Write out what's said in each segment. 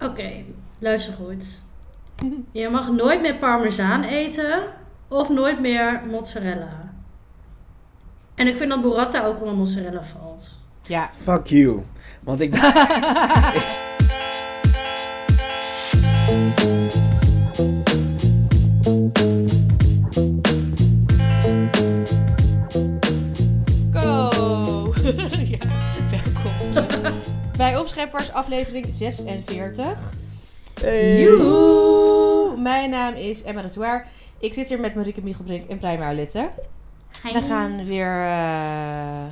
Oké, luister goed. Je mag nooit meer parmezaan eten of nooit meer mozzarella. En ik vind dat burrata ook onder mozzarella valt. Ja. Fuck you. Want ik... Bij Opscheppers aflevering 46. Hey. Joehoe! Mijn naam is Emma de Zwaar. Ik zit hier met Marieke Michelbrink en Prima Arlette. We gaan weer, eh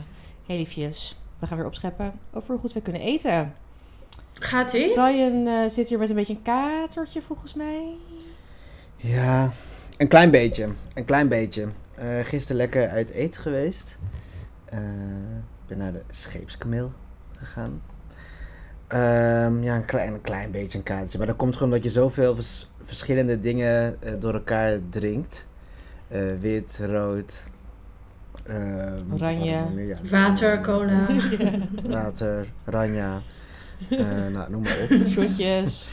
heel liefjes, we gaan weer opscheppen over hoe goed we kunnen eten. Gaat ie? Ryan eh, zit hier met een beetje een katertje volgens mij. Ja, een klein beetje. Een klein beetje. Eh gisteren lekker uit eten geweest. Eh, Ik ben naar de scheepskameel gegaan. Ehm, ja, een klein, een klein beetje een kaartje. Maar dat komt gewoon omdat je zoveel vers- verschillende dingen eh, door elkaar drinkt. Eh, wit, rood. ehm, wat Oranje. Ja, Water, cola. water, ranja. eh, nou, noem maar op. Shotjes.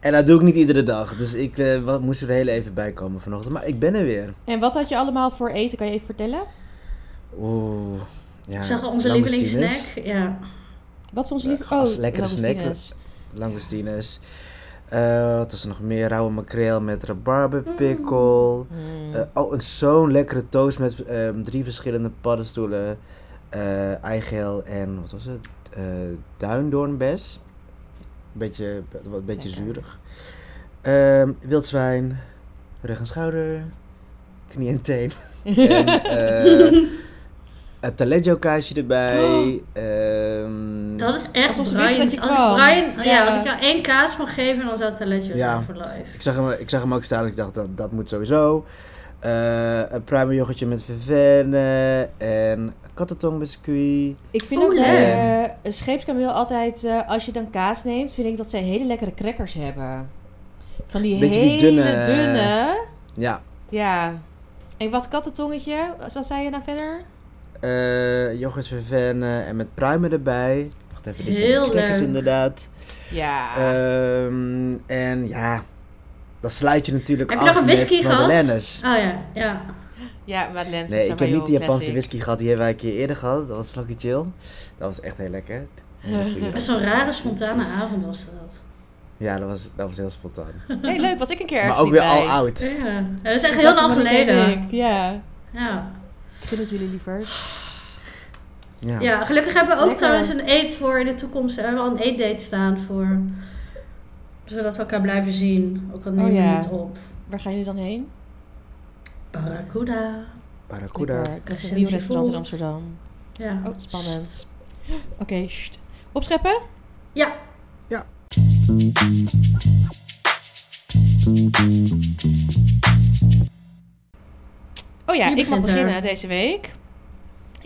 En dat doe ik niet iedere dag. Dus ik eh, wat, moest er heel even bij komen vanochtend. Maar ik ben er weer. En wat had je allemaal voor eten? Kan je even vertellen? Oeh. Ja, Zeg wel onze lievelingssnack. Ja. Wat is onze lief... als Oh, lekkere snack. langoustines. Langoustines. Eh, wat was er nog meer? Rauwe makreel met rabarberpikkel. Mm. Eh, oh, een zo'n lekkere toast met ehm, drie verschillende paddenstoelen. eh eigeel en wat was het? Eh duindoornbes. Beetje, wat beetje Lekker. zuurig. Ehm wild zwijn. Rug en schouder. Knie en teen. en een taleggio kaasje erbij. Oh. ehm, Dat is echt ze Brian. wisten dat je als, kwam. Brian ja. Ja. als ik nou één kaas mag geven, dan zou het talentje Ja. zijn voor life. Ik zag hem, ik zag hem ook staan en ik dacht dat dat moet sowieso. Eh, een pruimen yoghurtje met vervenne en kattentongbiscuit. Ik vind Oeh, ook eh, een scheepskameel altijd, eh, als je dan kaas neemt, vind ik dat zij hele lekkere crackers hebben. Van die Beetje hele die dunne... dunne- Ja, Ja. En wat kattentongetje? Wat zei je nou verder? Eh yoghurt en met pruimen erbij. Wacht even, dit zijn Heel inderdaad. Ja. Ehm, en ja, dan sluit je natuurlijk Heb je af nog een whisky met gehad? madeleines. Oh ja, ja. ja, Madeleine. Nee, ik heb niet die Japanse whisky gehad, die hebben wij een keer eerder gehad. Dat was fucking chill. Dat was echt heel lekker. Best zo'n rare, spontane avond was dat. Ja, dat was, dat was heel spontaan. Hey, leuk. Was ik een keer Maar ergens ook weer bij. al oud. Ja, dat is echt heel lang geleden. Ja. Ja. Ik vind het jullie lieverds. Ja. ja, gelukkig hebben we ook Lekker. trouwens een eet voor in de toekomst. We hebben al een eetdate staan voor... Zodat we elkaar blijven zien. Ook al nemen Oh ja. niet op. Waar gaan jullie dan heen? Barracuda. Barracuda. Dat is een nieuw restaurant in. Amsterdam. Ja. Oh, spannend. Oké. Opscheppen? Ja. Oh ja, ik mag er? beginnen deze week.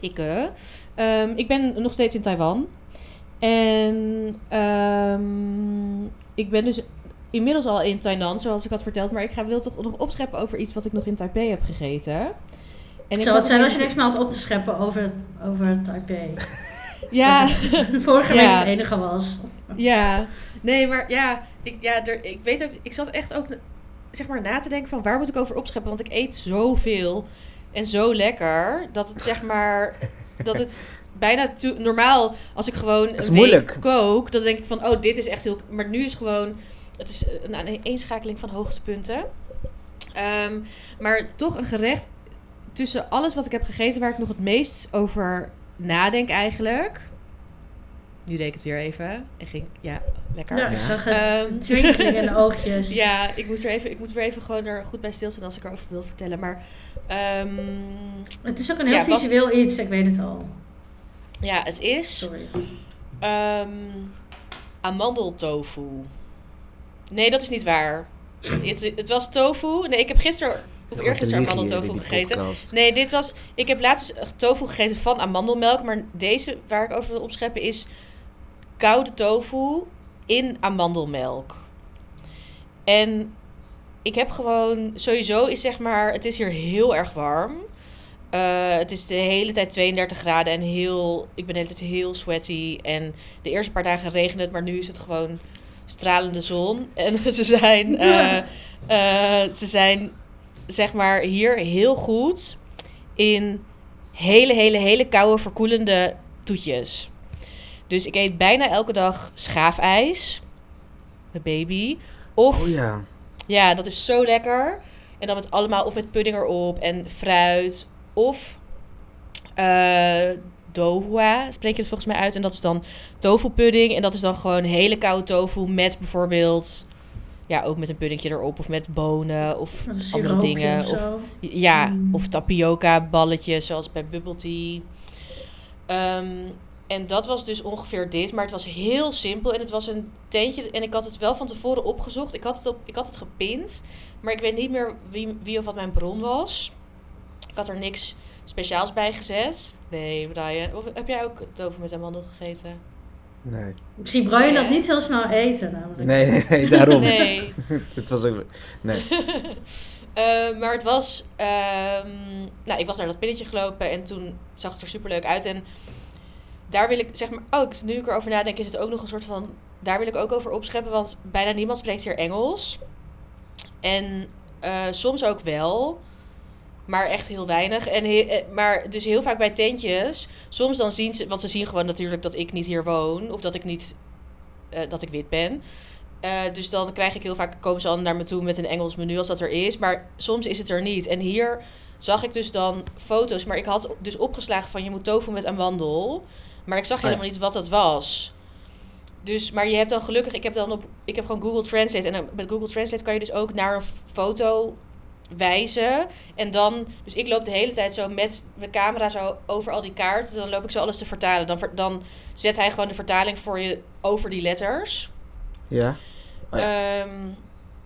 Ik, ehm, ik ben nog steeds in Taiwan. En ehm, ik ben dus inmiddels al in Tainan, zoals ik had verteld. Maar ik ga, wil toch nog opscheppen over iets wat ik nog in Taipei heb gegeten. En ik Zou zat het zijn als je niks meer had op te scheppen over, over Taipei? Ja, Vorige week het enige was. ja. Nee, maar ja, ik, ja er, ik weet ook, ik zat echt ook zeg maar na te denken van waar moet ik over opscheppen? Want ik eet zoveel en zo lekker dat het zeg maar dat het bijna normaal als ik gewoon een week moeilijk. kook, dan denk ik van oh dit is echt heel, maar nu is gewoon het is een aaneenschakeling van hoogtepunten. Ehm, maar toch een gerecht tussen alles wat ik heb gegeten waar ik nog het meest over nadenk eigenlijk. Nu deed ik het weer even. En ging, ja, lekker. Ja, ik zag het. Ehm, Twinkeling in de oogjes. ja, ik moet, er even, ik moet er even gewoon er goed bij stilstaan als ik erover wil vertellen. Maar ehm, Het is ook een heel Ja, was- visueel iets, ik weet het al. ja, het is Sorry. ehm amandeltofu. Nee, dat is niet waar. het, het was tofu. Nee, ik heb gisteren of eergisteren amandeltofu gegeten. Nee, dit was. Ik heb laatst eens tofu gegeten van amandelmelk. Maar deze waar ik over wil opscheppen is koude tofu in amandelmelk. En ik heb gewoon. Sowieso is zeg maar. Het is hier heel erg warm. Eh, het is de hele tijd 32 graden en heel. Ik ben de hele tijd heel sweaty. En de eerste paar dagen regende het, maar nu is het gewoon stralende zon. En ze zijn, eh, eh, ze zijn zeg maar hier heel goed in hele, hele, hele koude, verkoelende toetjes. Dus ik eet bijna elke dag schaafijs. Mijn baby. Of, Oh ja. ja, dat is zo lekker. En dan met allemaal, of met pudding erop en fruit. Of eh dohua, spreek je het volgens mij uit. En dat is dan tofu pudding. En dat is dan gewoon hele koude tofu met bijvoorbeeld... Ja, ook met een puddingje erop. Of met bonen of andere dingen. of ja, Mm. of tapioca balletjes, zoals bij bubble tea. Ehm, en dat was dus ongeveer dit. Maar het was heel simpel. En het was een tentje. En ik had het wel van tevoren opgezocht. Ik had het, op, ik had het gepind. Maar ik weet niet meer wie, wie of wat mijn bron was. Ik had er niks speciaals bij gezet. Nee, Brian. Of heb jij ook tofu met amandel gegeten? Nee. Ik zie Brian dat niet heel snel eten namelijk. Nee, nee, nee, daarom. Nee. het was ook... Nee. Eh, maar het was. ehm, nou, ik was naar dat pinnetje gelopen en toen zag het er super leuk uit. En daar wil ik zeg maar. Oh, ik- nu ik erover nadenk, is het ook nog een soort van. Daar wil ik ook over opscheppen, want bijna niemand spreekt hier Engels. En eh, soms ook wel. Maar echt heel weinig. En he- eh, maar dus heel vaak bij tentjes. Soms dan zien ze. Want ze zien gewoon natuurlijk dat ik niet hier woon. Of dat ik niet. eh, dat ik wit ben. Dus dan krijg ik heel vaak, komen ze dan naar me toe met een Engels menu als dat er is. Maar soms is het er niet. En hier zag ik dus dan foto's. Maar ik had dus opgeslagen van je moet tofu met amandel. Maar ik zag Oh ja. helemaal niet wat dat was. Dus, maar je hebt dan gelukkig, ik heb dan op, ik heb gewoon Google Translate. En dan met Google Translate kan je dus ook naar een foto wijzen. En dan, dus ik loop de hele tijd zo met mijn camera zo over al die kaarten. Dan loop ik zo alles te vertalen. Dan, dan zet hij gewoon de vertaling voor je over die letters. Ja? Oh Ehm,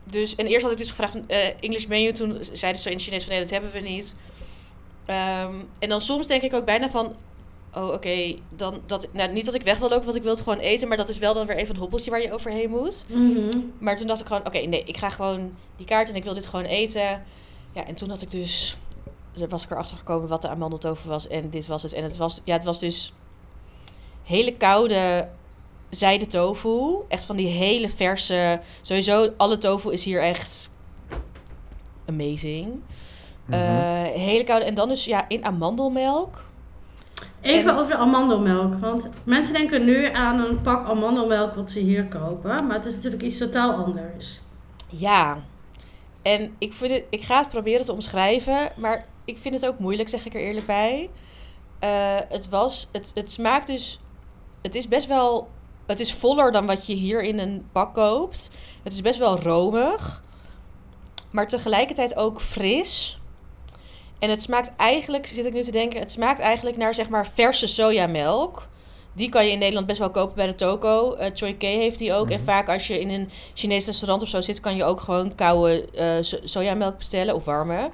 dus, en eerst had ik dus gevraagd, eh English menu. Toen zeiden ze zo in Chinees van, nee, dat hebben we niet. Ehm, en dan soms denk ik ook bijna van, oh, oké, dan dat, nou, niet dat ik weg wil lopen, want ik wil het gewoon eten. Maar dat is wel dan weer even een hobbeltje waar je overheen moet. Mhm. Maar toen dacht ik gewoon, oké, nee, ik ga gewoon die kaart en ik wil dit gewoon eten. Ja, en toen had ik dus, er was ik erachter gekomen wat de amandeltofu was. En dit was het. En het was, ja, het was dus hele koude zijde tofu. Echt van die hele verse, sowieso alle tofu is hier echt amazing. Mhm. Eh, hele koude, en dan dus ja, in amandelmelk. Even En- over de amandelmelk. Want mensen denken nu aan een pak amandelmelk wat ze hier kopen. Maar het is natuurlijk iets totaal anders. Ja, en ik, vind het, ik ga het proberen te omschrijven, maar ik vind het ook moeilijk, zeg ik er eerlijk bij. Eh, het, was, het, het smaakt dus, het is best wel, het is voller dan wat je hier in een pak koopt. Het is best wel romig, maar tegelijkertijd ook fris. En het smaakt eigenlijk, zit ik nu te denken, het smaakt eigenlijk naar zeg maar verse sojamelk. Die kan je in Nederland best wel kopen bij de toko. Eh Choi K heeft die ook. En Mhm. vaak als je in een Chinees restaurant of zo zit, kan je ook gewoon koude eh, so- sojamelk bestellen of warme.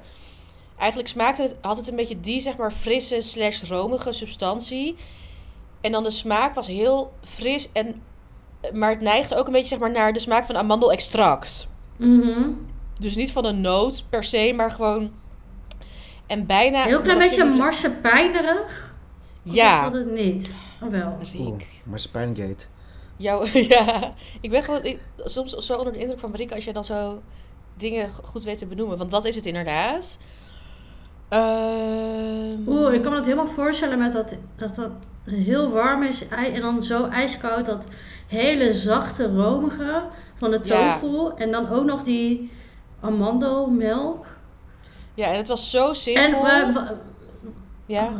Eigenlijk smaakte het, had het een beetje die zeg maar frisse slash romige substantie. En dan de smaak was heel fris en maar het neigt ook een beetje zeg maar naar de smaak van amandelextract. Mhm. Dus niet van een noot per se, maar gewoon en bijna Heel klein beetje je niet- marsepijnerig. Of Ja. is dat het niet? Oh wel. Oeh, Riek. Marsepeingate. Jou, ja, ik ben gewoon ik- soms zo onder de indruk van Marika als je dan zo dingen goed weet te benoemen. Want dat is het inderdaad. Ehm, Oeh, ik kan me dat helemaal voorstellen met dat dat, dat heel warm is en dan zo ijskoud dat hele zachte romige van de Ja. tofu en dan ook nog die amandelmelk. Ja, en het was zo En simpel. wa- wa- ja.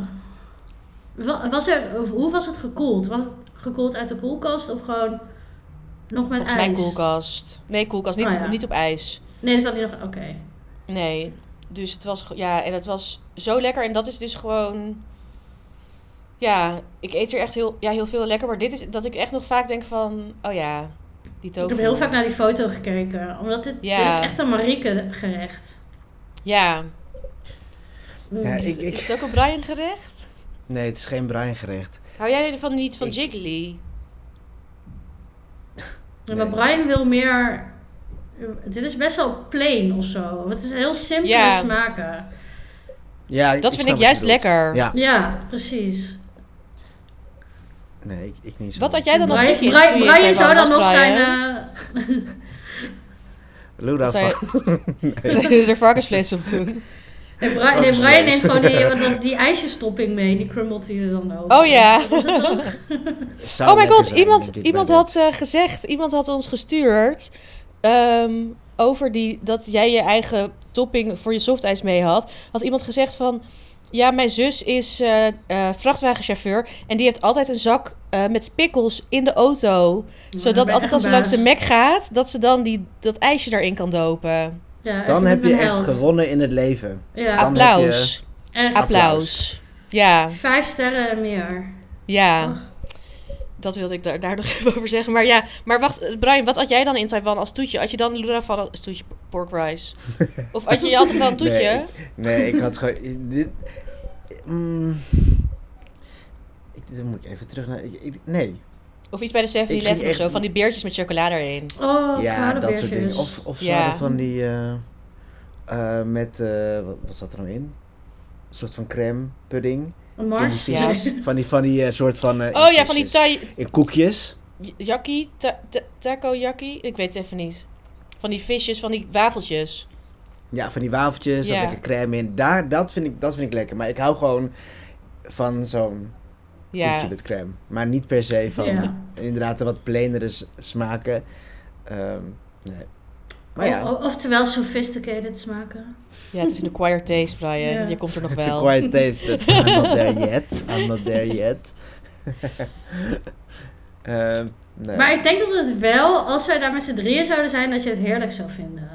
wa- was er, hoe was het gekoeld? Was het gekoeld uit de koelkast of gewoon nog met Volgens ijs? mij koelkast. Nee, koelkast. Niet, Oh, ja. niet op ijs. Nee, er zat niet nog. Oké. Nee. Dus het was... Ja, en het was zo lekker. En dat is dus gewoon... Ja, ik eet hier echt heel, ja, heel veel lekker. Maar dit is dat ik echt nog vaak denk van... Oh ja, die tofu. Ik heb heel vaak naar die foto gekeken, omdat dit, Ja. dit is echt een Marieke gerecht. Ja. Ja, ik, Is ik, het ook een Brian gerecht? nee, het is geen bruin gerecht. Hou jij ervan niet van Ik- Jiggly? Ja, maar. Brian wil meer. Dit is best wel plain of zo. Het is heel simpele Ja. smaken. Ja, Dat vind ik juist lekker. Ja, Ja, precies. Nee, ik, ik niet zo. Wat had jij dan als Brian? Brian, Brian zou dan nog Brian? zijn... eh, Van... Zou je er varkensvlees op doen? nee, Brian, nee, Brian neemt gewoon die, die ijsjestopping mee. Die crummelt hij er dan over. Oh ja. Oh my lekker god, iemand, iemand had eh, gezegd, iemand had ons gestuurd ehm, over die, dat jij je eigen topping voor je softijs mee had. Had iemand gezegd van, ja, mijn zus is eh, eh, vrachtwagenchauffeur en die heeft altijd een zak eh, met pikkels in de auto. zodat altijd als ze langs de. Mac gaat, dat ze dan die, dat ijsje daarin kan dopen. Ja. Dan heb je echt gewonnen in het leven. Ja, Applaus. Applaus. Ja, vijf sterren en meer. ja. Oh. Dat wilde ik daar, daar nog even over zeggen. Maar ja, maar wacht, eh, Brian, wat had jij dan in Taiwan als toetje? Had je dan Lura van als toetje pork rice? Of had je, je had toch wel een toetje? Nee, Nee, ik had gewoon... Dit, mm, ik, dan moet ik even terug naar... Ik, ik- nee. Of iets bij de 7-Eleven Ik ging of zo, van die beertjes met chocolade erin. Oh, ja, dat soort dingen. Of, of Ja. hadden van die... eh, eh, met... eh, wat, wat zat er nou in? Een soort van crème pudding. Een mars. Ja. Van die, van die eh, soort van... eh, Oh ja, van die thai... In koekjes. Ta, ta, taco yaki? Ik weet het even niet. Van die visjes, van die wafeltjes. Ja, van die wafeltjes, Ja. lekker crème in. Daar, dat, vind ik, dat vind ik lekker. Maar ik hou gewoon van zo'n Ja. koekje met crème. Maar niet per se van Ja. inderdaad de wat plainere smaken. Ehm, nee. Maar ja, O- oftewel sophisticated smaken. ja, het is een acquired taste, Brian. Ja. Je komt er nog it's wel. quiet taste, but I'm not there yet. I'm not there yet. Ehm, nee. Maar ik denk dat het wel, als wij daar met z'n drieën zouden zijn, dat je het heerlijk zou vinden.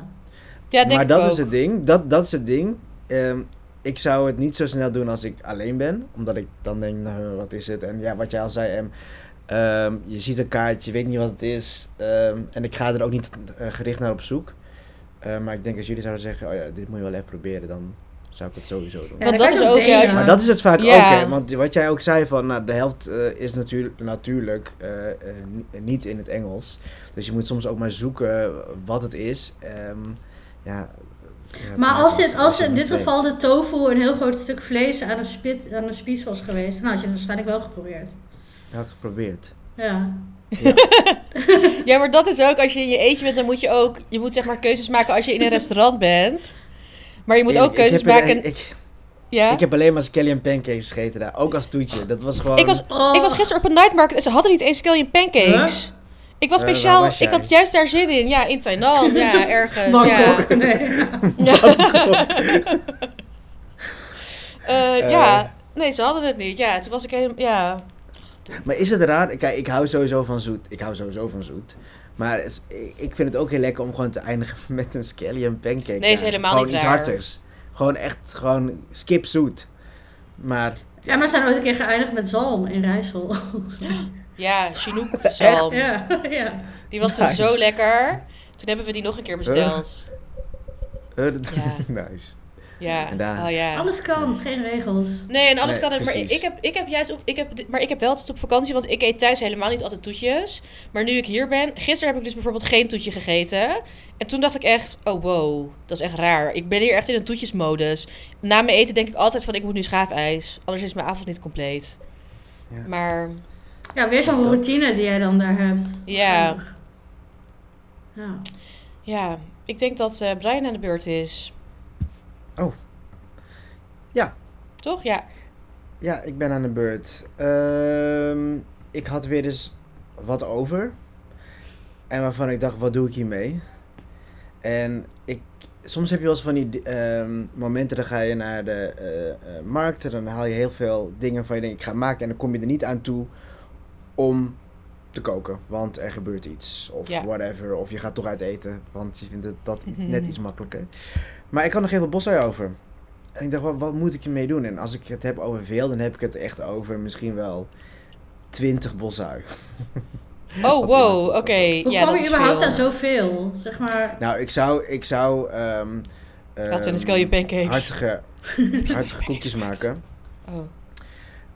Ja, denk maar ik dat ook. is het ding. Dat, dat is het ding. Ehm, ik zou het niet zo snel doen als ik alleen ben. Omdat ik dan denk, nou, wat is het? En ja, wat jij al zei, Em, ehm, je ziet een kaartje, je weet niet wat het is. ehm, en ik ga er ook niet eh, gericht naar op zoek. Eh, maar ik denk als jullie zouden zeggen, oh ja, dit moet je wel even proberen, dan zou ik het sowieso doen. Ja, Want dat is ook. Maar dat is het vaak ook, hè. Want wat jij ook zei van, nou, de helft eh, is natuurlijk, natuurlijk eh, ni- niet in het Engels. Dus je moet soms ook maar zoeken wat het is. Ehm, ja, ja, Maar als, dit, als in dit geval de tofu een heel groot stuk vlees aan een, spit, aan een spies was geweest, dan had je het waarschijnlijk wel geprobeerd. Ja, het geprobeerd. Ja. Ja, maar dat is ook, als je in je eentje bent, dan moet je ook... Je moet zeg maar keuzes maken als je in een restaurant bent. Maar je moet Ik- ook ik keuzes heb maken... Ik, ja? ik heb alleen maar scallion pancakes gegeten daar. Ook als toetje. Dat was gewoon... Ik was, Oh. ik was gisteren op een night market en ze hadden niet eens scallion pancakes. Ik was Eh, speciaal, was ik had juist daar zin in. Ja, in Thailand. Ja, ergens. Ja. Bangkok. Nee. Eh, Eh. ja, nee, ze hadden het niet. Ja, toen was ik helemaal, ja. Maar is het raar? Kijk, ik hou sowieso van zoet. Ik hou sowieso van zoet. Maar is- ik- vind het ook heel lekker om gewoon te eindigen met een scallion pancake. Nee, is helemaal gewoon niet iets raar. hartigs. Gewoon echt, gewoon skip zoet. Maar Ja, maar we zijn ooit een keer geëindigd met zalm in Rijssel. Ja, Chinook zalm. ja, ja. Die was Nice. zo lekker. Toen hebben we die nog een keer besteld. dat- Ja. nice. Ja, En daar- oh ja. Alles kan, geen regels. Nee, en alles Nee, kan. Maar precies. ik heb, ik heb juist op, ik heb, maar ik heb wel altijd op vakantie, want ik eet thuis helemaal niet altijd toetjes. Maar nu ik hier ben, gisteren heb ik dus bijvoorbeeld geen toetje gegeten. En toen dacht ik echt, oh wow, dat is echt raar. Ik ben hier echt in een toetjesmodus. Na mijn eten denk ik altijd van, ik moet nu schaafijs. Anders is mijn avond niet compleet. Ja. Maar Ja, weer zo'n Dat- routine die jij dan daar hebt. ja, Ja. ja, ik denk dat eh Brian aan de beurt is. Oh. Ja. Toch? Ja. Ja, ik ben aan de beurt. Ehm, ik had weer eens wat over. En waarvan ik dacht, wat doe ik hiermee? En ik, soms heb je wel eens van die ehm, momenten, dan ga je naar de eh, markt en dan haal je heel veel dingen van je denkt, ik ga maken. En dan kom je er niet aan toe om te koken, want er gebeurt iets. Of Ja. whatever, of je gaat toch uit eten, want je vindt het, dat net iets makkelijker. Maar ik had nog heel veel bosui over. En ik dacht, wat, wat moet ik ermee doen? En als ik het heb over veel, dan heb ik het echt over misschien wel 20 bosui. Oh, wow, oké. was Hoe Ja, kwam je überhaupt veel. aan zoveel? Zeg maar. Nou, ik zou, ik zou ehm Laten we ehm, een scallion pancakes. hartige, hartige koekjes maken. Oh.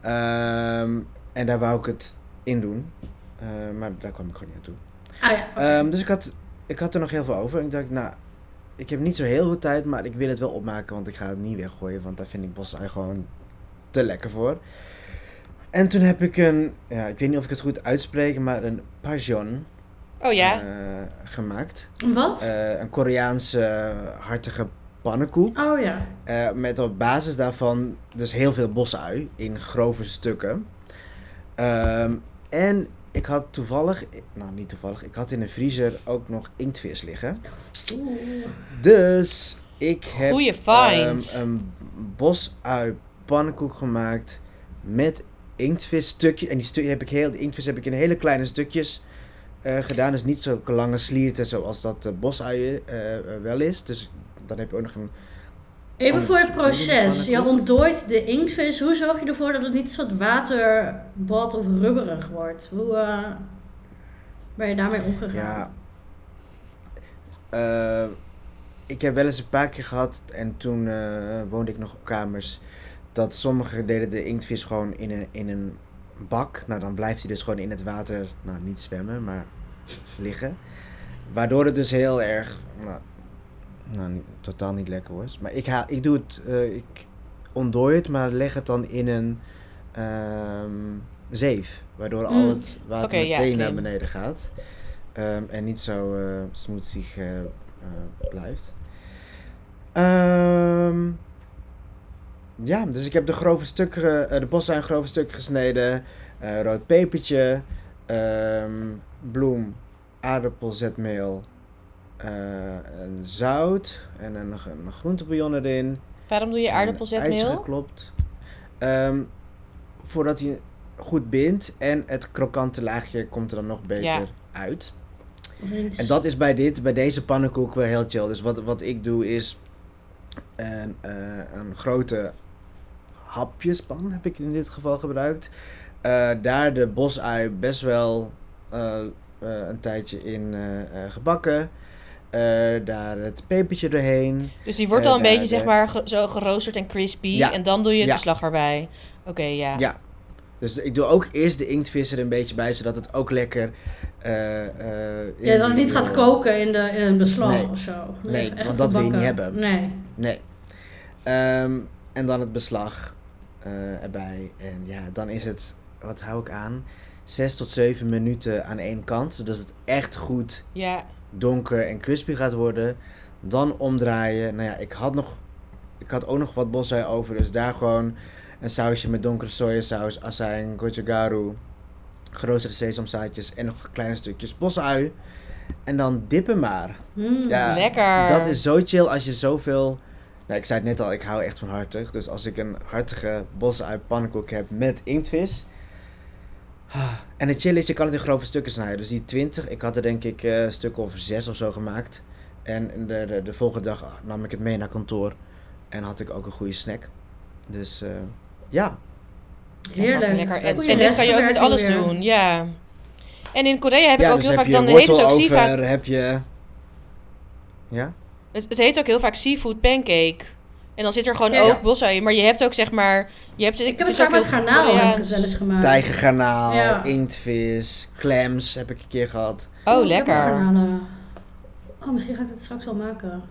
Ehm, en daar wou ik het in doen. Eh, maar daar kwam ik gewoon niet aan toe. Ah ja. Ehm, dus ik had, ik had er nog heel veel over. En ik dacht, nou, ik heb niet zo heel veel tijd, maar ik wil het wel opmaken, want ik ga het niet weggooien, want daar vind ik bosui gewoon te lekker voor. En toen heb ik een, ja, ik weet niet of ik het goed uitspreek, maar een pajon Oh ja. uh, gemaakt. Wat? Uh, een Koreaanse hartige pannenkoek. Oh ja. Uh, met op basis daarvan dus heel veel bosui in grove stukken. Um, en ik had toevallig, nou niet toevallig, ik had in de vriezer ook nog inktvis liggen. Oeh. Dus ik heb Goeie find. Um, een bosui pannenkoek gemaakt met inktvis stukjes. En die stukjes heb ik heel, de inktvis heb ik in hele kleine stukjes uh, gedaan. Dus niet zulke lange slierten zoals dat uh, bosuien uh, wel is. Dus dan heb je ook nog een. Even voor het proces. Je ontdooit de inktvis. Hoe zorg je ervoor dat het niet een soort waterbad of rubberig wordt? Hoe uh, ben je daarmee omgegaan? Ja. ik heb wel eens een paar keer gehad en toen woonde ik nog op kamers. Dat sommigen deden de inktvis gewoon in een, in een bak. Nou, dan blijft hij dus gewoon in het water, nou niet zwemmen, maar liggen. Waardoor het dus heel erg, nou, nou niet, totaal niet lekker was. Maar ik, haal, ik doe het, uh, ik ontdooi het, maar leg het dan in een um, zeef. Waardoor mm. al het water okay, meteen ja, naar beneden gaat. Um, en niet zo uh, smoetsig uh, blijft. Um, ja, dus ik heb de grove stukken, de bos zijn grove stukken gesneden. Rood pepertje, bloem, aardappelzetmeel, uh, en zout en een, een groentebouillon erin. Waarom doe je aardappelzetmeel? IJs geklopt. Um, voordat hij goed bindt en het krokante laagje komt er dan nog beter ja. uit. En dat is bij dit, bij deze pannenkoek wel heel chill. Dus wat, wat ik doe is een, uh, een grote hapjespan heb ik in dit geval gebruikt. Uh, daar de bosui best wel uh, een tijdje in gebakken. Daar het pepertje doorheen. Dus die wordt al een beetje, zeg maar, ge zo geroosterd en crispy. Ja. En dan doe je het ja. beslag erbij. Oké, okay, ja. Ja. Dus ik doe ook eerst de inktvis er een beetje bij, zodat het ook lekker... Uh, ja, dan niet gaat koken in, de, in een beslag nee. of zo. Nee, want dat wil je niet hebben. Nee. Nee. Um, en dan het beslag uh, erbij. En ja, dan is het, wat hou ik aan? 6 tot 7 minuten aan één kant. Zodat het echt goed ja. Donker en crispy gaat worden. Dan omdraaien. Nou ja, ik had, nog, ik had ook nog wat bosui over. Dus daar gewoon een sausje met donkere sojasaus, azijn, gochugaru, geroosterde sesamzaadjes en nog kleine stukjes bosui. En dan dippen maar. Mm, ja, lekker. Dat is zo chill als je zoveel nou, ik zei het net al, ik hou echt van hartig. Dus als ik een hartige bosui pannenkoek heb met inktvis. Ah, en het chill is, je kan het in grove stukken snijden. Dus die 20, ik had er denk ik uh, een stuk of 6 of zo gemaakt. En de, de, de, volgende dag nam ik het mee naar kantoor. En had ik ook een goede snack. Dus uh, ja. Heerlijk. Lekker. En, en dit kan je ook met alles weer. doen, ja. En in Korea heb ja, ik ook dus heel vaak dan heet het ook sifa. heb je. Ja? Het, het heet ook heel vaak seafood pancake. En dan zit er gewoon ja, ook bosui Maar je hebt ook zeg maar... Je hebt, ik heb het, het vaak met garnaal heb ik wel eens gemaakt. Tijgergarnaal, ja. inktvis, clams heb ik een keer gehad. Oh, oh lekker. Oh, misschien ga ik het straks wel maken.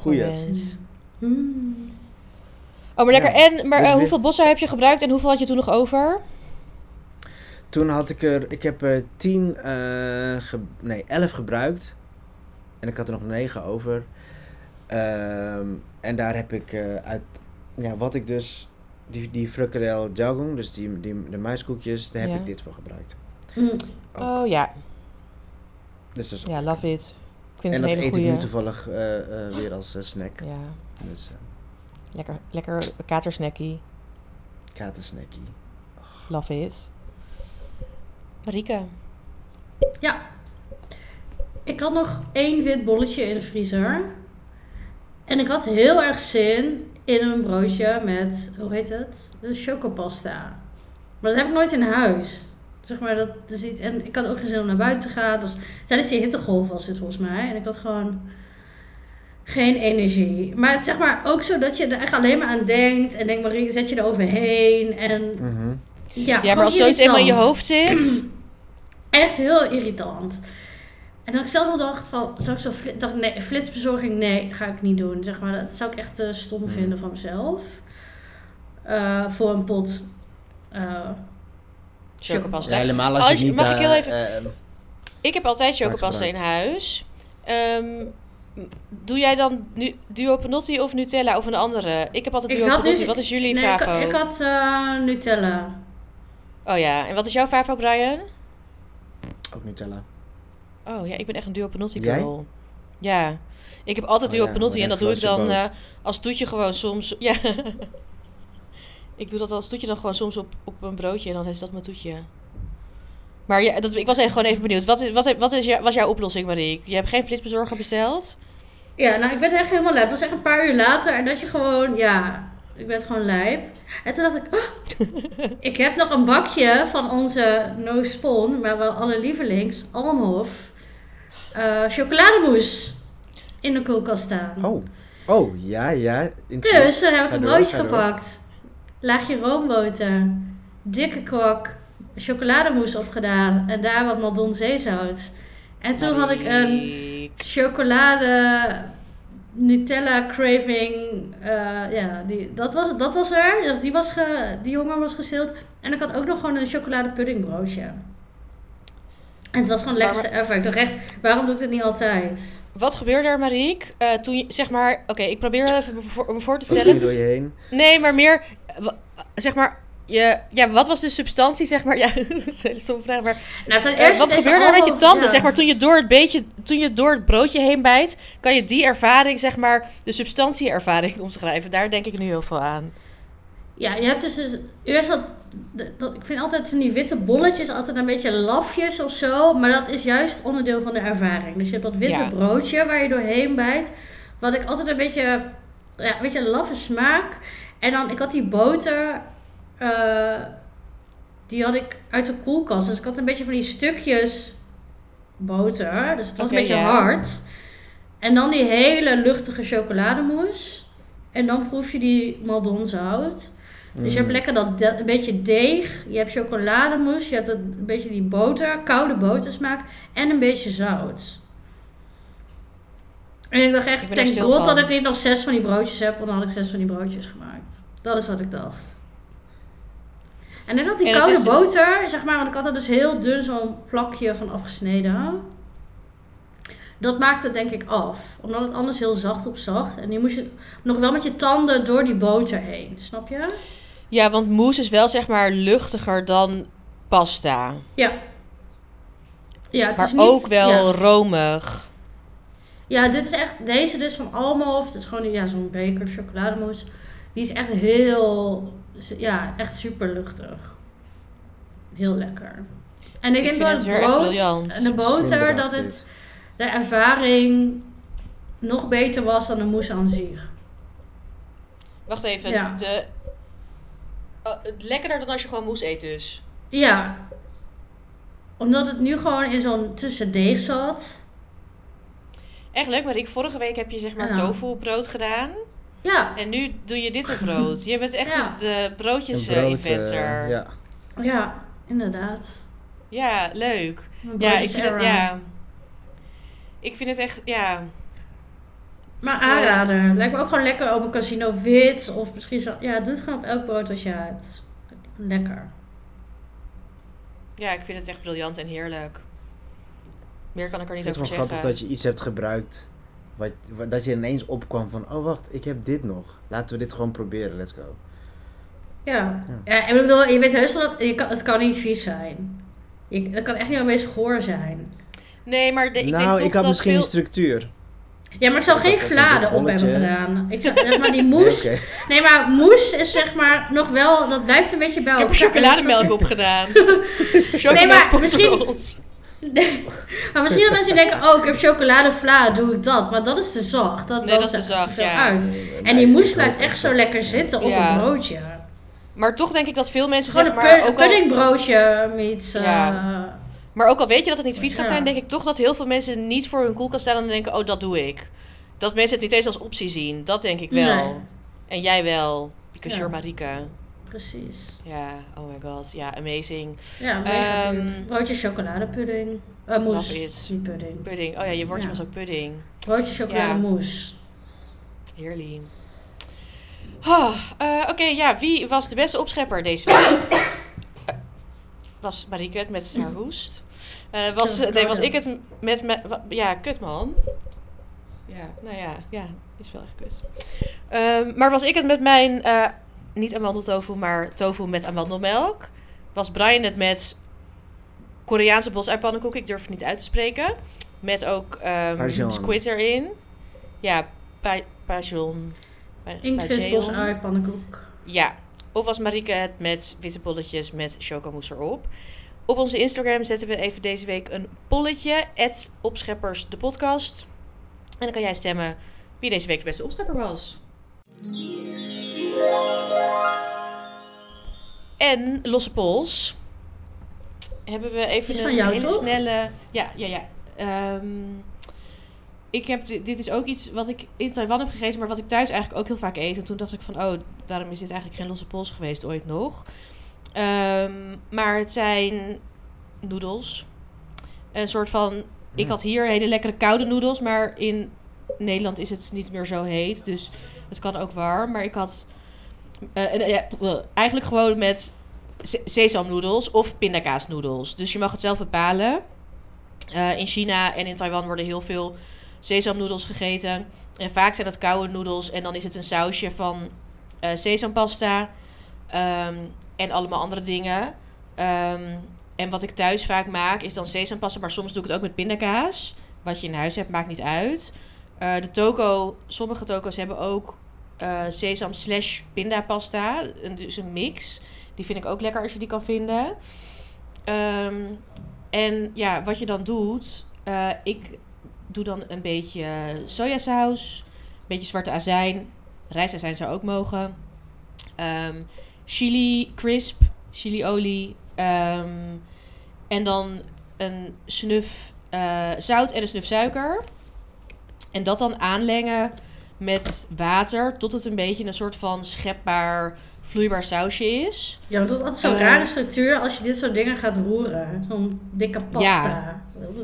Goeie. Mm. Oh, maar lekker. Ja. En, maar dus uh, hoeveel bossen heb je gebruikt en hoeveel had je toen nog over? Toen had ik er... Ik heb er tien... Uh, ge, nee, elf gebruikt. En ik had er nog negen over. Um, en daar heb ik uh, uit, ja, wat ik dus, die, die frikandel jagung, dus die, die, de muiskoekjes, daar heb ja. ik dit voor gebruikt. Mm. Oh ja. Dus dat is ja, love it. Ik vind en het dat eet goeie... ik nu toevallig uh, uh, weer als snack. Ja. Dus, lekker, lekker katersnackie. Katersnackie. Oh. Love it. Marike. Ja, ik had nog één wit bolletje in de vriezer. En ik had heel erg zin in een broodje met, hoe heet het? De chocopasta. Maar dat heb ik nooit in huis. Zeg maar, dat is iets. En ik had ook geen zin om naar buiten te gaan. Dus tijdens die hittegolf was het volgens mij. En ik had gewoon geen energie. Maar het zeg maar ook zo dat je er echt alleen maar aan denkt. En denk maar, zet je er overheen. En mm -hmm. ja, ja maar als zoiets eenmaal in je hoofd zit. echt heel irritant. En dat ik zelf al dacht van, zou ik zo flit, dacht, nee, flitsbezorging, nee, ga ik niet doen. Zeg maar, dat zou ik echt uh, stom hmm. vinden van mezelf. Uh, voor een pot uh, chocopasta. Ja, helemaal als, je niet... Mag ik heel even... Uh, ik heb altijd chocopasta in huis. Um, doe jij dan nu Duo Panotti of Nutella of een andere? Ik heb altijd Duo Panotti. Nu... Wat is jullie nee, favo? Ik, ik had uh, Nutella. Oh ja, en wat is jouw favo, Brian? Ook Nutella. Oh ja, ik ben echt een Duo Panotti girl. Ja. Ik heb altijd oh, Duo ja, Panotti en dat doe ik dan uh, als toetje gewoon soms. Ja. ik doe dat als toetje dan gewoon soms op, op een broodje en dan is dat mijn toetje. Maar ja, dat, ik was echt gewoon even benieuwd. Wat, is, wat, wat is jou, was jouw oplossing, Marie? Je hebt geen flitsbezorger besteld? Ja, nou, ik werd echt helemaal lijp. Het was echt een paar uur later. En dat je gewoon, ja, ik werd gewoon lijp. En toen dacht ik, oh, ik heb nog een bakje van onze No Spon, maar wel alle lievelings, Almhof, uh, chocolademousse in de koelkast staan. Oh, oh ja, ja. Dus dan heb ik een broodje gepakt. Laagje roomboter, dikke kwak, chocolademousse opgedaan en daar wat Maldon zeezout. En toen had ik een chocolade Nutella craving. Uh, ja, die, dat, was, dat was er. Die, was ge, die jongen was gestild. En ik had ook nog gewoon een chocolade puddingbroodje. En het was gewoon het lekkerste ever. Ik dacht echt, waarom doe ik dit niet altijd? Wat gebeurde er, Mariek? Uh, toen je, zeg maar, oké, ik probeer even me voor, te stellen. Wat door je heen? Nee, maar meer, zeg maar, je, ja, wat was de substantie, zeg maar? Ja, dat is een hele stomme vraag. Maar nou, uh, wat gebeurde er met je tanden, zeg maar, toen je, door het beetje, toen je door het broodje heen bijt? Kan je die ervaring, zeg maar, de substantieervaring omschrijven? Daar denk ik nu heel veel aan. Ja, je hebt dus... Eerst dat, dat, ik vind altijd van die witte bolletjes altijd een beetje lafjes of zo. Maar dat is juist onderdeel van de ervaring. Dus je hebt dat witte broodje waar je doorheen bijt. Wat ik altijd een beetje... Ja, een beetje laffe smaak. En dan, ik had die boter uh, die had ik uit de koelkast. Dus ik had een beetje van die stukjes boter. Dus het was een beetje hard. En dan die hele luchtige chocolademousse. En dan proef je die maldonzout. Dus je hebt mm. lekker dat, een beetje deeg. Je hebt chocolademousse. Je hebt een beetje die boter, koude botersmaak. En een beetje zout. En ik dacht echt, ik denk god dat ik niet nog zes van die broodjes heb. Want dan had ik zes van die broodjes gemaakt. Dat is wat ik dacht. En net dat die koude boter, zeg maar, want ik had er dus heel dun zo'n plakje van afgesneden. Dat maakte het denk ik af. Omdat het anders heel zacht op zacht. En nu moest je nog wel met je tanden door die boter heen. Snap je? Ja, want mousse is wel zeg maar luchtiger dan pasta. Ja. Ja, het maar is niet, ook wel romig. Ja, dit is echt, deze dus van Almof. Het is gewoon ja, zo'n beker chocolademousse. Die is echt heel ja, echt super luchtig. Heel lekker. En ik, denk dat het brood en de boter, dat het de ervaring nog beter was dan de mousse aan zich. Wacht even, ja. de, uh, lekkerder dan als je gewoon mousse eet dus? Ja. Omdat het nu gewoon in zo'n tussendeeg zat. Echt leuk, maar ik vorige week heb je zeg maar tofu brood gedaan. Ja. En nu doe je dit op brood. Je bent echt de broodjes-inventor. Uh, ja. ja, inderdaad. Ja, leuk. Ja ik, vind het, ja, ik vind het echt, ja... Maar aanrader. Lijkt me ook gewoon lekker op een casino wit. Of misschien zo... Ja, doe het gewoon op elk brood wat je hebt. Lekker. Ja, ik vind het echt briljant en heerlijk. Meer kan ik er niet over zeggen. Het is wel grappig dat je iets hebt gebruikt wat, dat je ineens opkwam van, oh wacht, ik heb dit nog. Laten we dit gewoon proberen, let's go. Ja, ja. ja ik bedoel, je weet heus wel dat je kan, het kan niet vies zijn. Je, het kan echt niet opeens goor zijn. Nee, maar de, ik nou, denk toch ik had misschien veel... structuur. Ja, maar ik zou geen vladen op hebben gedaan. Ik zou, zeg maar die moes. Nee, nee, maar moes is zeg maar nog wel, dat blijft een beetje bij elkaar. Ik heb chocolademelk opgedaan. nee, maar misschien, maar misschien dat mensen denken, oh, ik heb chocoladevla, doe ik dat. Maar dat is te zacht. Dat, nee, dat, is te zacht, ja. Uit. en die moes blijft echt zo lekker zitten op een broodje. Maar toch denk ik dat veel mensen Gewoon zeg maar... Een ook puddingbroodje meets... Ja. Uh, maar ook al weet je dat het niet vies gaat zijn, denk ik toch dat heel veel mensen niet voor hun koelkast staan en denken, oh, dat doe ik. Dat mensen het niet eens als optie zien. Dat denk ik wel. En jij wel. Because ja. Marika precies. Ja, oh my god. Ja, amazing. Ja, mega um, Broodje chocoladepudding. Uh, mousse, niet pudding. Pudding. Oh ja, je woordje was ook pudding. Broodje chocolademousse. Ja. Heerlijk. Oh, uh, Oké, ja. Wie was de beste opschepper deze week? was Marieke het met haar hoest. Uh, was, nee, was ik het met, met... Ja, kut man. Ja, nou ja, ja, is wel echt kut. Um, maar was ik het met mijn... Uh, niet amandeltofu, maar tofu met amandelmelk. Was Brian het met Koreaanse bosuitpannenkoek. Ik durf het niet uit te spreken. Met ook um, squid erin. Ja, pa Pajon. Inktvisbos pannenkoek. Ja. Of was Marieke het met witte bolletjes met chocomousse erop. Op onze Instagram zetten we even deze week een polletje. opscheppers de podcast. En dan kan jij stemmen wie deze week de beste opschepper was. En Losse Pols. Hebben we even een hele snelle... Ja, ja, ja. Um, ik heb, dit is ook iets wat ik in Taiwan heb gegeten, maar wat ik thuis eigenlijk ook heel vaak eet. En toen dacht ik van, oh, waarom is dit eigenlijk geen losse pols geweest ooit nog? Um, maar het zijn noedels. Een soort van, ik had hier hele lekkere koude noedels, maar in Nederland is het niet meer zo heet. Dus het kan ook warm. Maar ik had uh, ja, eigenlijk gewoon met sesamnoedels of pindakaasnoedels. Dus je mag het zelf bepalen. Uh, in China en in Taiwan worden heel veel sesamnoedels gegeten. En vaak zijn dat koude noedels. En dan is het een sausje van uh, sesampasta. Um, en allemaal andere dingen. Um, en wat ik thuis vaak maak is dan sesampasta. Maar soms doe ik het ook met pindakaas. Wat je in huis hebt, maakt niet uit. Uh, de toko, sommige toko's hebben ook uh, sesam slash pindapasta. Dus een mix. Die vind ik ook lekker als je die kan vinden. Um, en ja, wat je dan doet... Ik doe dan een beetje sojasaus, een beetje zwarte azijn. Rijstazijn zou ook mogen. Um, chili crisp, chili olie. Um, en dan een snuf uh, zout en een snuf suiker. En dat dan aanlengen met water tot het een beetje een soort van schepbaar vloeibaar sausje is. Ja, want dat is zo'n uh, rare structuur als je dit soort dingen gaat roeren. Zo'n dikke pasta. Ja.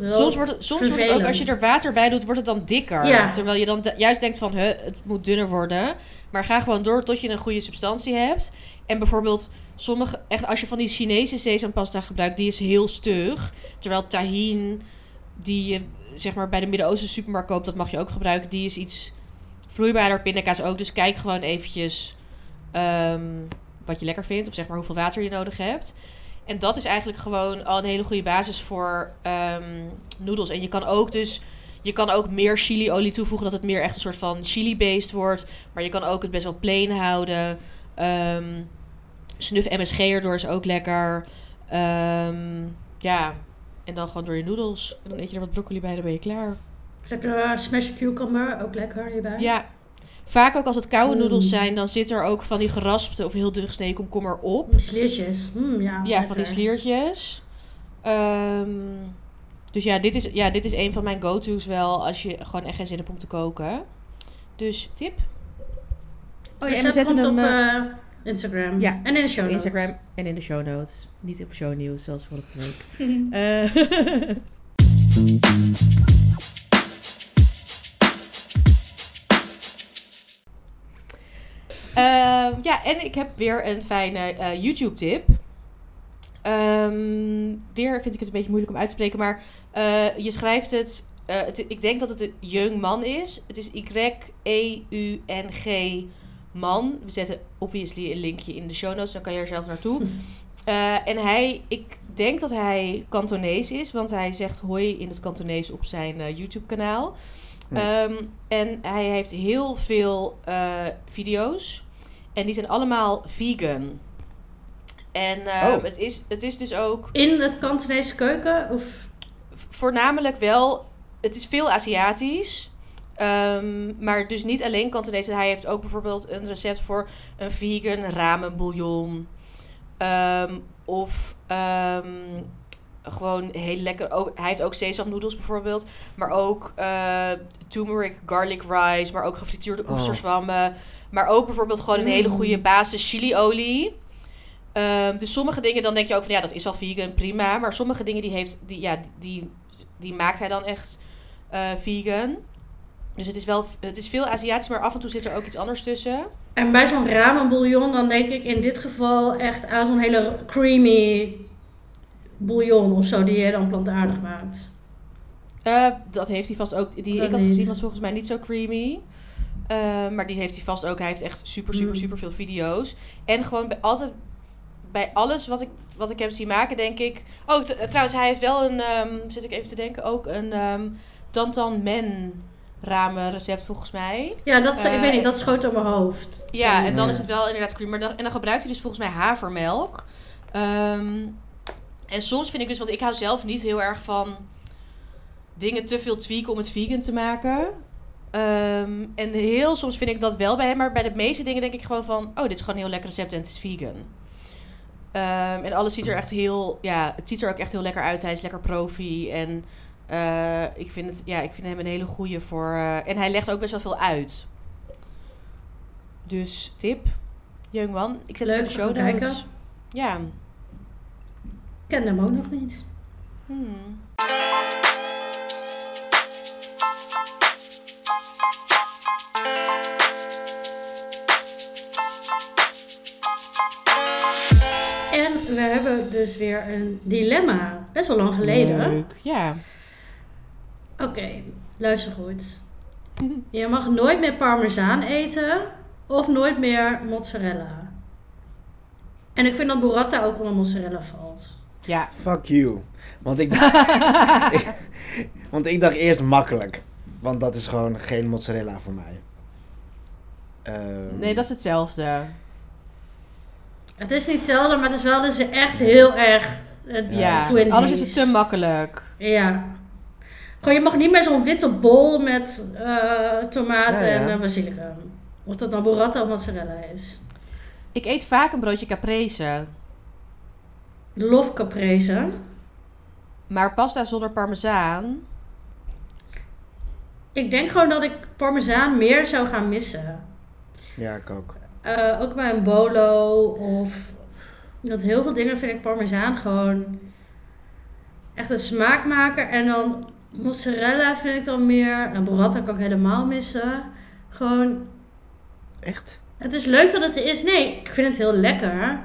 Soms, wordt het, soms wordt het ook, als je er water bij doet, wordt het dan dikker. Ja. Terwijl je dan juist denkt van, het moet dunner worden. Maar ga gewoon door tot je een goede substantie hebt. En bijvoorbeeld, sommige, echt, als je van die Chinese sesampasta gebruikt, die is heel stug. Terwijl tahin, die je zeg maar bij de Midden-Oosten supermarkt koopt, dat mag je ook gebruiken. Die is iets vloeibaarder, pindakaas ook. Dus kijk gewoon eventjes um, wat je lekker vindt. Of zeg maar hoeveel water je nodig hebt. En dat is eigenlijk gewoon al een hele goede basis voor um, noedels. En je kan ook dus... Je kan ook meer chiliolie toevoegen, dat het meer echt een soort van chili-based wordt. Maar je kan ook het best wel plain houden. Um, snuf MSG erdoor is ook lekker. Um, ja, en dan gewoon door je noedels. En dan eet je er wat broccoli bij, dan ben je klaar. Lekker uh, smash cucumber, ook lekker hierbij. Ja, Vaak ook als het koude noedels zijn, dan zit er ook van die geraspte of heel dun gesneden komkommer op. Sliertjes. Mm, ja, ja van die sliertjes. Um, dus ja dit, is, ja, dit is een van mijn go-to's wel als je gewoon echt geen zin hebt om te koken. Dus tip. Oh ja, en we zetten hem op uh, Instagram. Ja. En in de show notes. Instagram en in de show notes. Niet op shownieuws zoals vorige week. uh, ja, en ik heb weer een fijne uh, YouTube-tip. Um, weer vind ik het een beetje moeilijk om uit te spreken, maar uh, je schrijft het, uh, het, Ik denk dat het een Jung Man is. Het is Y-E-U-N-G Man. We zetten obviously een linkje in de show notes, dan kan je er zelf naartoe. en hij, ik denk dat hij Kantonees is, want hij zegt hoi in het Kantonees op zijn YouTube-kanaal. Um, en hij heeft heel veel uh, video's. En die zijn allemaal vegan. En uh, oh. het, is, het is dus ook... In het Kantonese keuken? Of? Voornamelijk wel. Het is veel Aziatisch. Um, maar dus niet alleen Kantonese. Hij heeft ook bijvoorbeeld een recept voor een vegan ramen bouillon. Um, of um, gewoon heel lekker. Ook, hij heeft ook sesamnoedels bijvoorbeeld. Maar ook uh, turmeric garlic rice. Maar ook gefrituurde oh. oesterzwammen. Maar ook bijvoorbeeld gewoon een hele mm. goede basis chiliolie. Um, dus sommige dingen dan denk je ook van ja, dat is al vegan, prima. Maar sommige dingen die heeft, die, ja, die, die maakt hij dan echt uh, vegan. Dus het is wel, het is veel Aziatisch, maar af en toe zit er ook iets anders tussen. En bij zo'n ramen bouillon, dan denk ik in dit geval echt aan zo'n hele creamy bouillon of zo die je dan plantaardig maakt? Uh, dat heeft hij vast ook. Die Dat ik had niet. gezien was volgens mij niet zo creamy. Uh, maar die heeft hij vast ook. Hij heeft echt super, super, Mm. super veel video's. En gewoon bij, altijd bij alles wat ik, wat ik hem zie maken, denk ik. Oh, t- trouwens, hij heeft wel een. ehm, zit ik even te denken, ook een ehm Tantan Men ramen recept volgens mij. Ja, dat, ik Eh, weet niet, dat schoot door mijn hoofd. Ja, en dan is het wel inderdaad cream. Maar dan, en dan gebruikt hij dus volgens mij havermelk. Ehm, en soms vind ik dus, want ik hou zelf niet heel erg van dingen te veel tweaken om het vegan te maken. Ehm, en heel soms vind ik dat wel bij hem, maar bij de meeste dingen denk ik gewoon van, oh, dit is gewoon een heel lekker recept en het is vegan. Ehm, en alles ziet er echt heel, ja, het ziet er ook echt heel lekker uit. Hij is lekker profi en eh, ik, vind het, ja, ik vind hem een hele goeie voor. eh, en hij legt ook best wel veel uit. Dus tip, One. Ik zet het in Leuk, de show notes. Ja. Ik ken hem ook nog niet. Hmm. En we hebben dus weer een dilemma. Best wel lang geleden. Leuk. Ja. Oké, luister goed. Je mag nooit meer parmezaan eten of nooit meer mozzarella. En ik vind dat burrata ook onder mozzarella valt. Ja. Fuck you. Want ik, want ik dacht eerst makkelijk. Want dat is gewoon geen mozzarella voor mij. Ehm, Nee, dat is hetzelfde. Het is niet hetzelfde, maar het is wel dus echt heel erg eh, Ja. twinsies. Anders is het te makkelijk. Ja. Gewoon, je mag niet meer zo'n witte bol met eh, tomaten Ja, ja. en eh, basilicum. Of dat nou burrata of mozzarella is. Ik eet vaak een broodje caprese. Lof caprese. Maar pasta zonder parmezaan. Ik denk gewoon dat ik parmezaan meer zou gaan missen. Ja, ik ook. Eh, ook bij een bolo of... Dat heel veel dingen vind ik parmezaan gewoon echt een smaakmaker. En dan mozzarella vind ik dan meer... En burrata kan ik helemaal missen. Gewoon Echt? Het is leuk dat het er is. Nee, ik vind het heel lekker.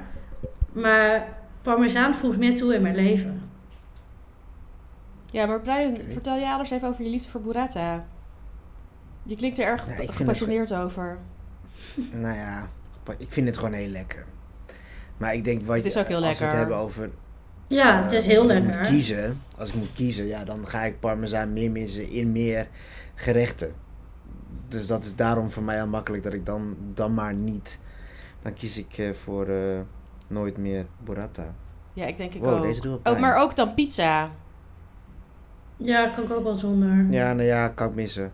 Maar parmezaan voegt meer toe in mijn leven. Ja, maar Brian, vertel jij alles even over je liefde voor burrata. Je klinkt er erg gepassioneerd over. Nou ja, ik vind het gewoon heel lekker. Maar ik denk, wat Het is ook heel als we het hebben over... Ja, eh, het is heel als ik lekker. moet kiezen, als ik moet kiezen, ja, dan ga ik parmezaan meer missen in meer gerechten. Dus dat is daarom voor mij al makkelijk dat ik dan, dan maar niet... Dan kies ik eh, voor eh, nooit meer burrata. Ja, ik denk ik Wow, ook. deze doet Oh, maar ook dan pizza. Ja, kan ik ook wel zonder. Ja, nou ja, kan ik missen.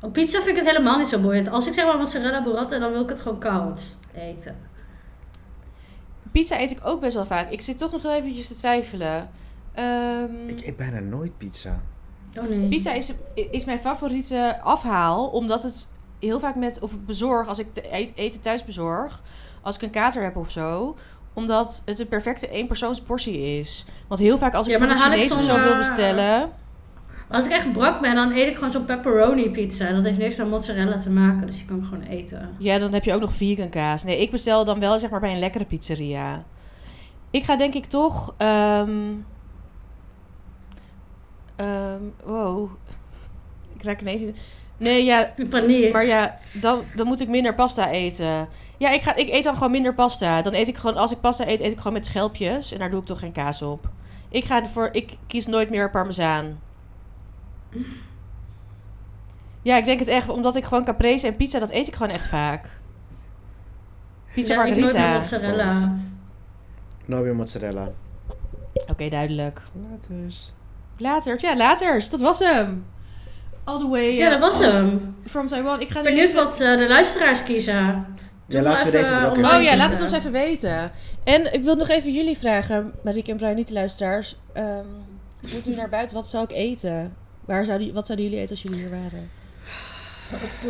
Op pizza vind ik het helemaal niet zo boeiend. Als ik zeg maar mozzarella burrata, dan wil ik het gewoon koud eten. Pizza eet ik ook best wel vaak. Ik zit toch nog wel eventjes te twijfelen. Ehm, Ik eet bijna nooit pizza. Oh nee. Pizza is, is mijn favoriete afhaal, omdat het heel vaak met, of bezorg, als ik eet- eten thuis bezorg, als ik een kater heb of zo, omdat het een perfecte éénpersoonsportie is. Want heel vaak als ik Ja, maar dan bijvoorbeeld haal ik Chinees of zo zo'n, wil eh, bestellen, Als ik echt brak ben, dan eet ik gewoon zo'n pepperoni pizza. Dat heeft niks met mozzarella te maken, dus die kan ik gewoon eten. ja, dan heb je ook nog vegan kaas. Nee, ik bestel dan wel zeg maar bij een lekkere pizzeria. Ik ga denk ik toch, ehm, wow, ik raak ineens in... Nee, ja. Maar ja, dan, dan moet ik minder pasta eten. Ja, ik, ga, ik eet dan gewoon minder pasta. Dan eet ik gewoon, als ik pasta eet, eet ik gewoon met schelpjes. En daar doe ik toch geen kaas op. Ik ga ervoor, ik kies nooit meer parmezaan. Ja, ik denk het echt, omdat ik gewoon caprese en pizza, dat eet ik gewoon echt vaak. Pizza ja, ik nooit meer margarita. mozzarella. Nooit meer mozzarella. Oké, duidelijk. Laters. Later, ja, later. Dat was hem. All the way Ja, eh, dat was hem. from Taiwan. Ik ga Ik nu ben benieuwd wat eh, de luisteraars kiezen. Ja, laten we deze er ook online. Oh ja, laat het ons even weten. En ik wil nog even jullie vragen, Marieke en Brian, niet de luisteraars. Ehm, ik moet nu naar buiten. Wat zou ik eten? Waar zouden, wat zouden jullie eten als jullie hier waren?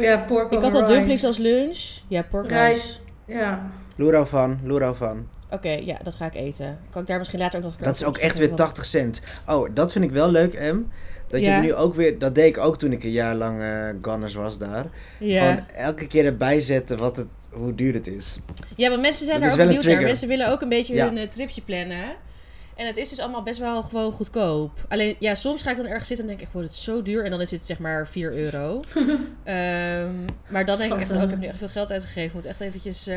Ja, pork Ik had al dumplings als lunch. Ja, pork Rijst. rice. Ja. Loero van, Loero van. Oké, ja, dat ga ik eten. Kan ik daar misschien later ook nog een keer Dat is over ook echt weer spreken? 80 cent. Oh, dat vind ik wel leuk, Em. Dat Ja. je er nu ook weer... Dat deed ik ook toen ik een jaar lang eh Gunners was daar. Ja. Gewoon elke keer erbij zetten wat het, hoe duur het is. ja, want mensen zijn Dat daar ook benieuwd naar. Mensen willen ook een beetje Ja. hun eh, tripje plannen. En het is dus allemaal best wel gewoon goedkoop. Alleen, ja, soms ga ik dan ergens zitten en denk ik, wordt het zo duur. En dan is het zeg maar 4 euro. Ehm, maar dan denk ik echt, oh, ik heb nu echt veel geld uitgegeven. Moet echt eventjes uh,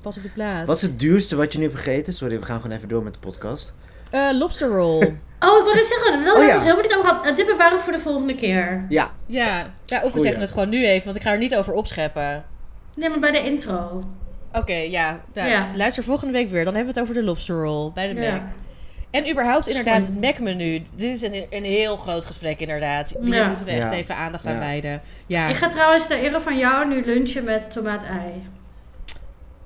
pas op de plaats. Wat is het duurste wat je nu hebt gegeten? Sorry, we gaan gewoon even door met de podcast. Uh, lobster roll. Oh, ik wilde zeggen, dat oh, ja. helemaal niet over gehad. Dit bewaren we voor de volgende keer. Ja. Ja, ja of we zeggen het gewoon nu even, want ik ga er niet over opscheppen. Nee, maar bij de intro. Oké, ja. ja. Luister volgende week weer. Dan hebben we het over de lobster roll bij de Mac. En überhaupt inderdaad het Mac-menu. Dit is een, een heel groot gesprek inderdaad. Hier moeten we echt even aandacht aan wijden. Ja. Ik ga trouwens ter ere van jou nu lunchen met tomaat-ei.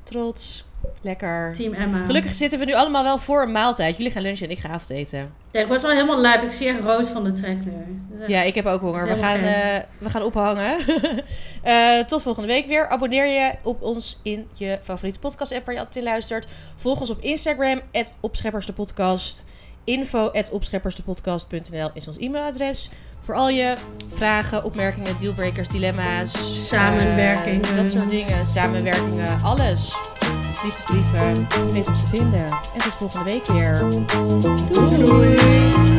Trots. Lekker. Team Emma. Gelukkig zitten we nu allemaal wel voor een maaltijd. Jullie gaan lunchen en ik ga avondeten. Ja, ik word wel helemaal lijp. Ik zie echt rood van de trek nu. Ja, ik heb ook honger. We gaan, uh, we gaan ophangen. uh, tot volgende week weer. Abonneer je op ons in je favoriete podcast app waar je altijd in luistert. Volg ons op Instagram, opscheppersdepodcast. Info opscheppersdepodcast.nl is ons e-mailadres. Voor al je vragen, opmerkingen, dealbreakers, dilemma's. Samenwerkingen. Uh, dat soort dingen. Samenwerkingen, alles liefdesbrieven. Weet ons te vinden. En tot volgende week weer. doei. doei.